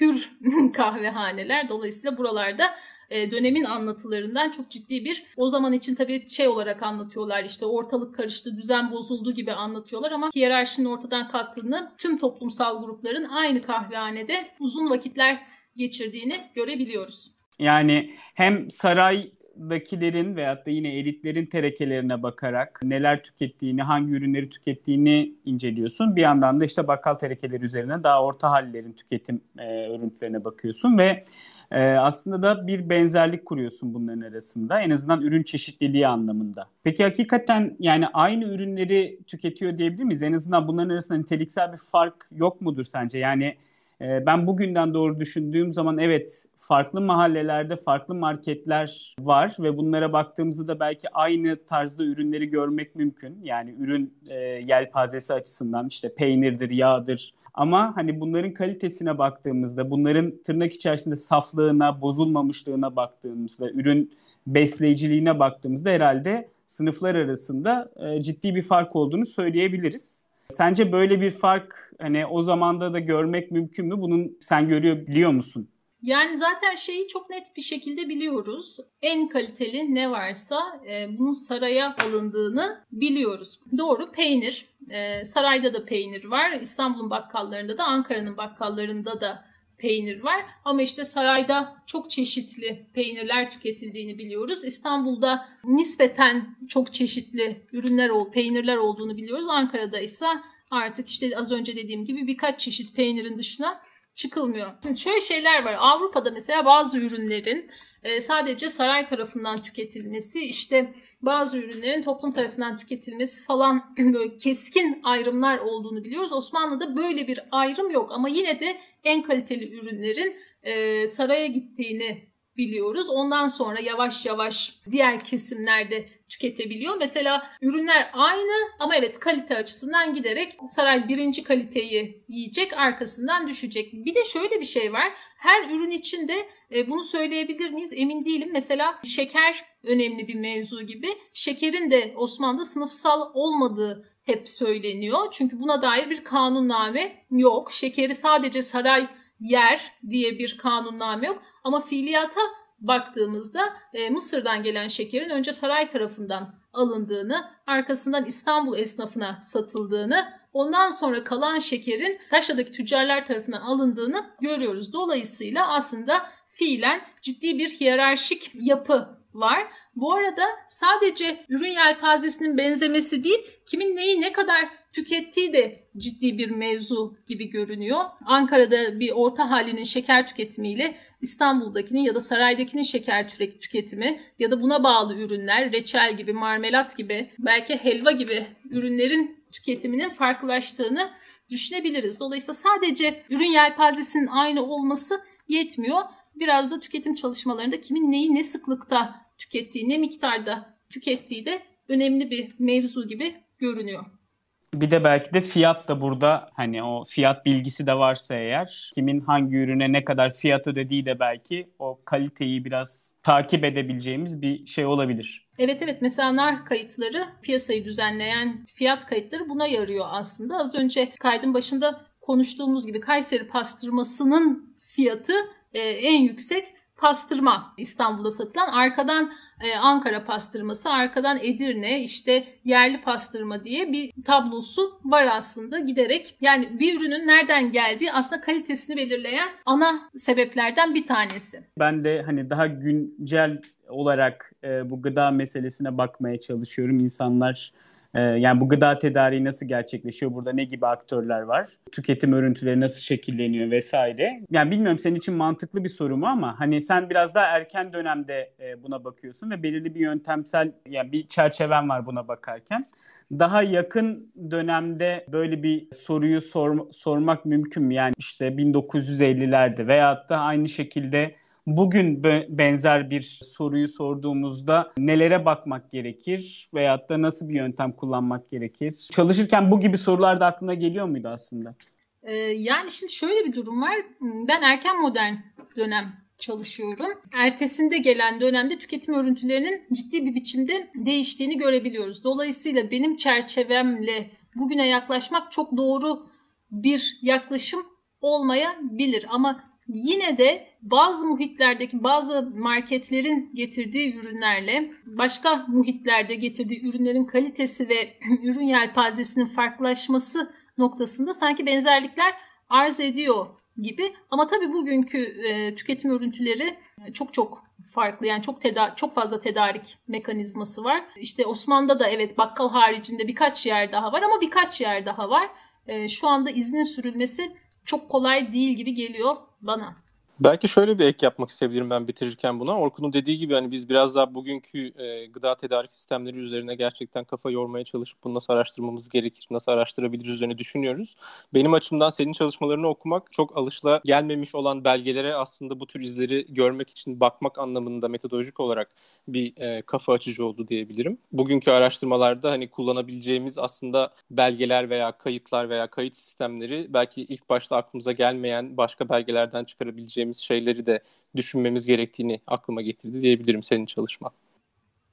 Hür kahvehaneler. Dolayısıyla buralarda e, dönemin anlatılarından çok ciddi bir o zaman için tabii şey olarak anlatıyorlar işte ortalık karıştı düzen bozuldu gibi anlatıyorlar ama hiyerarşinin ortadan kalktığını tüm toplumsal grupların aynı kahvehanede uzun vakitler geçirdiğini görebiliyoruz. Yani hem saray dakilerin veyahut da yine elitlerin terekelerine bakarak neler tükettiğini, hangi ürünleri tükettiğini inceliyorsun. Bir yandan da işte bakkal terekeleri üzerine daha orta hallerin tüketim e, örüntülerine bakıyorsun ve e, aslında da bir benzerlik kuruyorsun bunların arasında. En azından ürün çeşitliliği anlamında. Peki hakikaten yani aynı ürünleri tüketiyor diyebilir miyiz? En azından bunların arasında niteliksel bir fark yok mudur sence? Yani ben bugünden doğru düşündüğüm zaman evet farklı mahallelerde farklı marketler var ve bunlara baktığımızda da belki aynı tarzda ürünleri görmek mümkün. Yani ürün e, yelpazesi açısından işte peynirdir, yağdır. Ama hani bunların kalitesine baktığımızda, bunların tırnak içerisinde saflığına, bozulmamışlığına baktığımızda, ürün besleyiciliğine baktığımızda herhalde sınıflar arasında e, ciddi bir fark olduğunu söyleyebiliriz. Sence böyle bir fark hani o zamanda da görmek mümkün mü? Bunun sen görüyor biliyor musun? Yani zaten şeyi çok net bir şekilde biliyoruz. En kaliteli ne varsa e, bunun saraya alındığını biliyoruz. Doğru peynir. E, sarayda da peynir var. İstanbul'un bakkallarında da Ankara'nın bakkallarında da peynir var. Ama işte sarayda çok çeşitli peynirler tüketildiğini biliyoruz. İstanbul'da nispeten çok çeşitli ürünler, peynirler olduğunu biliyoruz. Ankara'da ise artık işte az önce dediğim gibi birkaç çeşit peynirin dışına çıkılmıyor. Şimdi şöyle şeyler var. Avrupa'da mesela bazı ürünlerin e, sadece saray tarafından tüketilmesi, işte bazı ürünlerin toplum tarafından tüketilmesi falan böyle keskin ayrımlar olduğunu biliyoruz. Osmanlı'da böyle bir ayrım yok ama yine de en kaliteli ürünlerin e, saraya gittiğini biliyoruz. Ondan sonra yavaş yavaş diğer kesimlerde tüketebiliyor. Mesela ürünler aynı ama evet kalite açısından giderek saray birinci kaliteyi yiyecek arkasından düşecek. Bir de şöyle bir şey var. Her ürün içinde e, bunu söyleyebilir miyiz emin değilim. Mesela şeker önemli bir mevzu gibi. Şekerin de Osmanlı'da sınıfsal olmadığı hep söyleniyor. Çünkü buna dair bir kanunname yok. Şekeri sadece saray yer diye bir kanunname yok. Ama fiiliyata baktığımızda e, Mısır'dan gelen şekerin önce saray tarafından alındığını, arkasından İstanbul esnafına satıldığını, ondan sonra kalan şekerin Taşra'daki tüccarlar tarafından alındığını görüyoruz. Dolayısıyla aslında fiilen ciddi bir hiyerarşik yapı var. Bu arada sadece ürün yelpazesinin benzemesi değil, kimin neyi ne kadar tükettiği de ciddi bir mevzu gibi görünüyor. Ankara'da bir orta halinin şeker tüketimiyle İstanbul'dakinin ya da saraydakinin şeker tüketimi ya da buna bağlı ürünler, reçel gibi, marmelat gibi, belki helva gibi ürünlerin tüketiminin farklılaştığını düşünebiliriz. Dolayısıyla sadece ürün yelpazesinin aynı olması yetmiyor. Biraz da tüketim çalışmalarında kimin neyi ne sıklıkta tükettiği, ne miktarda tükettiği de önemli bir mevzu gibi görünüyor. Bir de belki de fiyat da burada hani o fiyat bilgisi de varsa eğer kimin hangi ürüne ne kadar fiyat ödediği de belki o kaliteyi biraz takip edebileceğimiz bir şey olabilir. Evet evet mesela nar kayıtları piyasayı düzenleyen fiyat kayıtları buna yarıyor aslında. Az önce kaydın başında konuştuğumuz gibi Kayseri pastırmasının fiyatı e, en yüksek pastırma İstanbul'da satılan. Arkadan e, Ankara pastırması, arkadan Edirne, işte yerli pastırma diye bir tablosu var aslında giderek. Yani bir ürünün nereden geldiği aslında kalitesini belirleyen ana sebeplerden bir tanesi. Ben de hani daha güncel olarak e, bu gıda meselesine bakmaya çalışıyorum. İnsanlar yani bu gıda tedariği nasıl gerçekleşiyor? Burada ne gibi aktörler var? Tüketim örüntüleri nasıl şekilleniyor vesaire. Yani bilmiyorum senin için mantıklı bir soru mu ama hani sen biraz daha erken dönemde e, buna bakıyorsun ve belirli bir yöntemsel yani bir çerçeven var buna bakarken. Daha yakın dönemde böyle bir soruyu sor, sormak mümkün mü? Yani işte 1950'lerde veyahut da aynı şekilde bugün benzer bir soruyu sorduğumuzda nelere bakmak gerekir veyahut da nasıl bir yöntem kullanmak gerekir? Çalışırken bu gibi sorular da aklına geliyor muydu aslında? Ee, yani şimdi şöyle bir durum var. Ben erken modern dönem çalışıyorum. Ertesinde gelen dönemde tüketim örüntülerinin ciddi bir biçimde değiştiğini görebiliyoruz. Dolayısıyla benim çerçevemle bugüne yaklaşmak çok doğru bir yaklaşım olmayabilir ama Yine de bazı muhitlerdeki bazı marketlerin getirdiği ürünlerle başka muhitlerde getirdiği ürünlerin kalitesi ve ürün yelpazesinin farklılaşması noktasında sanki benzerlikler arz ediyor gibi. Ama tabii bugünkü e, tüketim örüntüleri çok çok farklı. Yani çok teda çok fazla tedarik mekanizması var. İşte Osmanlı'da da evet bakkal haricinde birkaç yer daha var ama birkaç yer daha var. E, şu anda iznin sürülmesi çok kolay değil gibi geliyor bana. Belki şöyle bir ek yapmak isteyebilirim ben bitirirken buna. Orkun'un dediği gibi hani biz biraz daha bugünkü e, gıda tedarik sistemleri üzerine gerçekten kafa yormaya çalışıp bunu nasıl araştırmamız gerekir, nasıl araştırabiliriz üzerine düşünüyoruz. Benim açımdan senin çalışmalarını okumak çok alışla gelmemiş olan belgelere aslında bu tür izleri görmek için bakmak anlamında metodolojik olarak bir e, kafa açıcı oldu diyebilirim. Bugünkü araştırmalarda hani kullanabileceğimiz aslında belgeler veya kayıtlar veya kayıt sistemleri belki ilk başta aklımıza gelmeyen başka belgelerden çıkarabileceğimiz yapabileceğimiz şeyleri de düşünmemiz gerektiğini aklıma getirdi diyebilirim senin çalışma.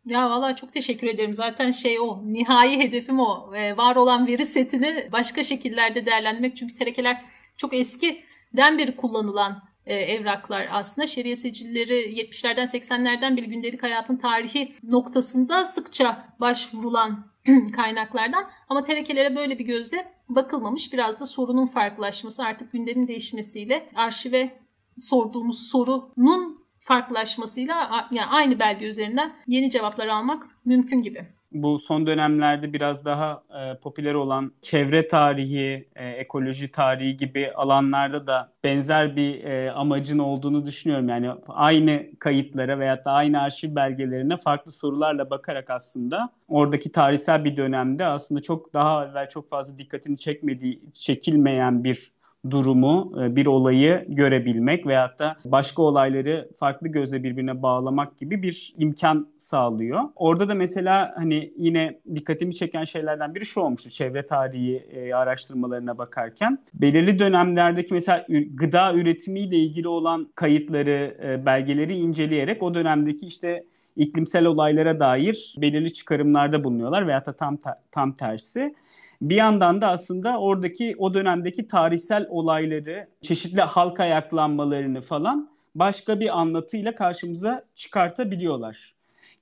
Ya valla çok teşekkür ederim. Zaten şey o, nihai hedefim o. Ee, var olan veri setini başka şekillerde değerlendirmek. Çünkü terekeler çok eskiden beri kullanılan e, evraklar aslında. Şeriye sicilleri 70'lerden 80'lerden beri gündelik hayatın tarihi noktasında sıkça başvurulan kaynaklardan. Ama terekelere böyle bir gözle bakılmamış. Biraz da sorunun farklılaşması artık gündemin değişmesiyle arşive sorduğumuz sorunun farklılaşmasıyla yani aynı belge üzerinden yeni cevaplar almak mümkün gibi. Bu son dönemlerde biraz daha e, popüler olan çevre tarihi, e, ekoloji tarihi gibi alanlarda da benzer bir e, amacın olduğunu düşünüyorum. Yani aynı kayıtlara veya da aynı arşiv belgelerine farklı sorularla bakarak aslında oradaki tarihsel bir dönemde aslında çok daha evvel çok fazla dikkatini çekmediği, çekilmeyen bir durumu, e, bir olayı görebilmek veyahut da başka olayları farklı gözle birbirine bağlamak gibi bir imkan sağlıyor. Orada da mesela hani yine dikkatimi çeken şeylerden biri şu olmuştu çevre tarihi e, araştırmalarına bakarken. Belirli dönemlerdeki mesela gıda üretimiyle ilgili olan kayıtları, e, belgeleri inceleyerek o dönemdeki işte iklimsel olaylara dair belirli çıkarımlarda bulunuyorlar veyahut da tam tam tersi. Bir yandan da aslında oradaki o dönemdeki tarihsel olayları, çeşitli halk ayaklanmalarını falan başka bir anlatıyla karşımıza çıkartabiliyorlar.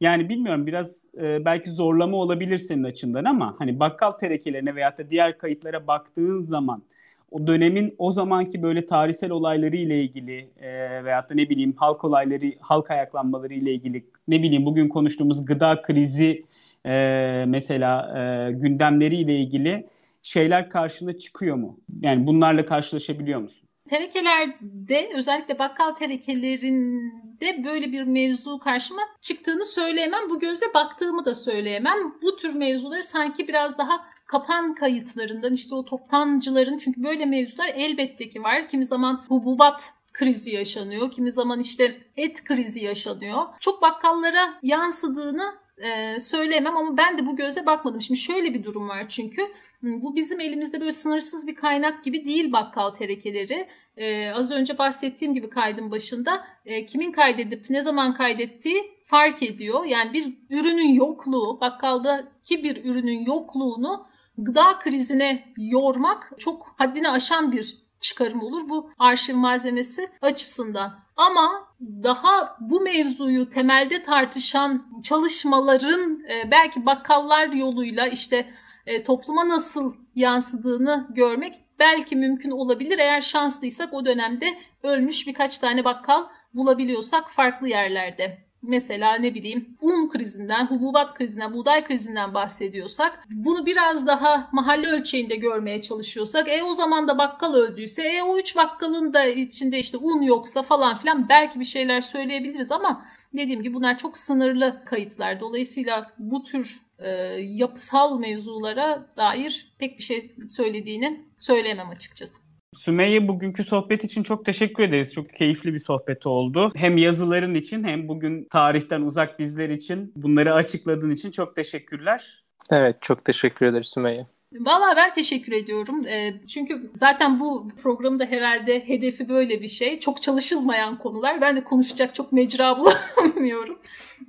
Yani bilmiyorum biraz e, belki zorlama olabilir senin açından ama hani bakkal terekelerine veyahut da diğer kayıtlara baktığın zaman o dönemin o zamanki böyle tarihsel olayları ile ilgili e, veyahut da ne bileyim halk olayları, halk ayaklanmaları ile ilgili ne bileyim bugün konuştuğumuz gıda krizi e, mesela e, gündemleriyle ilgili şeyler karşına çıkıyor mu? Yani bunlarla karşılaşabiliyor musun? Terekelerde özellikle bakkal terekelerinde böyle bir mevzu karşıma çıktığını söyleyemem. Bu gözle baktığımı da söyleyemem. Bu tür mevzuları sanki biraz daha kapan kayıtlarından işte o toptancıların çünkü böyle mevzular elbette ki var. Kimi zaman hububat krizi yaşanıyor. Kimi zaman işte et krizi yaşanıyor. Çok bakkallara yansıdığını e, söyleyemem ama ben de bu göze bakmadım. Şimdi şöyle bir durum var çünkü bu bizim elimizde böyle sınırsız bir kaynak gibi değil bakkal terekeleri. E, az önce bahsettiğim gibi kaydın başında e, kimin kaydedip ne zaman kaydettiği fark ediyor. Yani bir ürünün yokluğu, bakkaldaki bir ürünün yokluğunu gıda krizine yormak çok haddini aşan bir çıkarım olur bu arşiv malzemesi açısından. Ama daha bu mevzuyu temelde tartışan çalışmaların e, belki bakkallar yoluyla işte e, topluma nasıl yansıdığını görmek belki mümkün olabilir. Eğer şanslıysak o dönemde ölmüş birkaç tane bakkal bulabiliyorsak farklı yerlerde mesela ne bileyim un krizinden, hububat krizinden, buğday krizinden bahsediyorsak bunu biraz daha mahalle ölçeğinde görmeye çalışıyorsak e o zaman da bakkal öldüyse e o üç bakkalın da içinde işte un yoksa falan filan belki bir şeyler söyleyebiliriz ama dediğim gibi bunlar çok sınırlı kayıtlar. Dolayısıyla bu tür e, yapısal mevzulara dair pek bir şey söylediğini söyleyemem açıkçası. Sümeyye bugünkü sohbet için çok teşekkür ederiz. Çok keyifli bir sohbet oldu. Hem yazıların için hem bugün tarihten uzak bizler için bunları açıkladığın için çok teşekkürler. Evet çok teşekkür ederiz Sümeyye. Valla ben teşekkür ediyorum. çünkü zaten bu programda herhalde hedefi böyle bir şey. Çok çalışılmayan konular. Ben de konuşacak çok mecra bulamıyorum.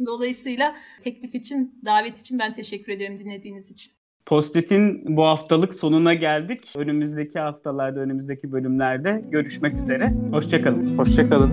Dolayısıyla teklif için, davet için ben teşekkür ederim dinlediğiniz için. Postit'in bu haftalık sonuna geldik. Önümüzdeki haftalarda, önümüzdeki bölümlerde görüşmek üzere. Hoşçakalın. Hoşçakalın.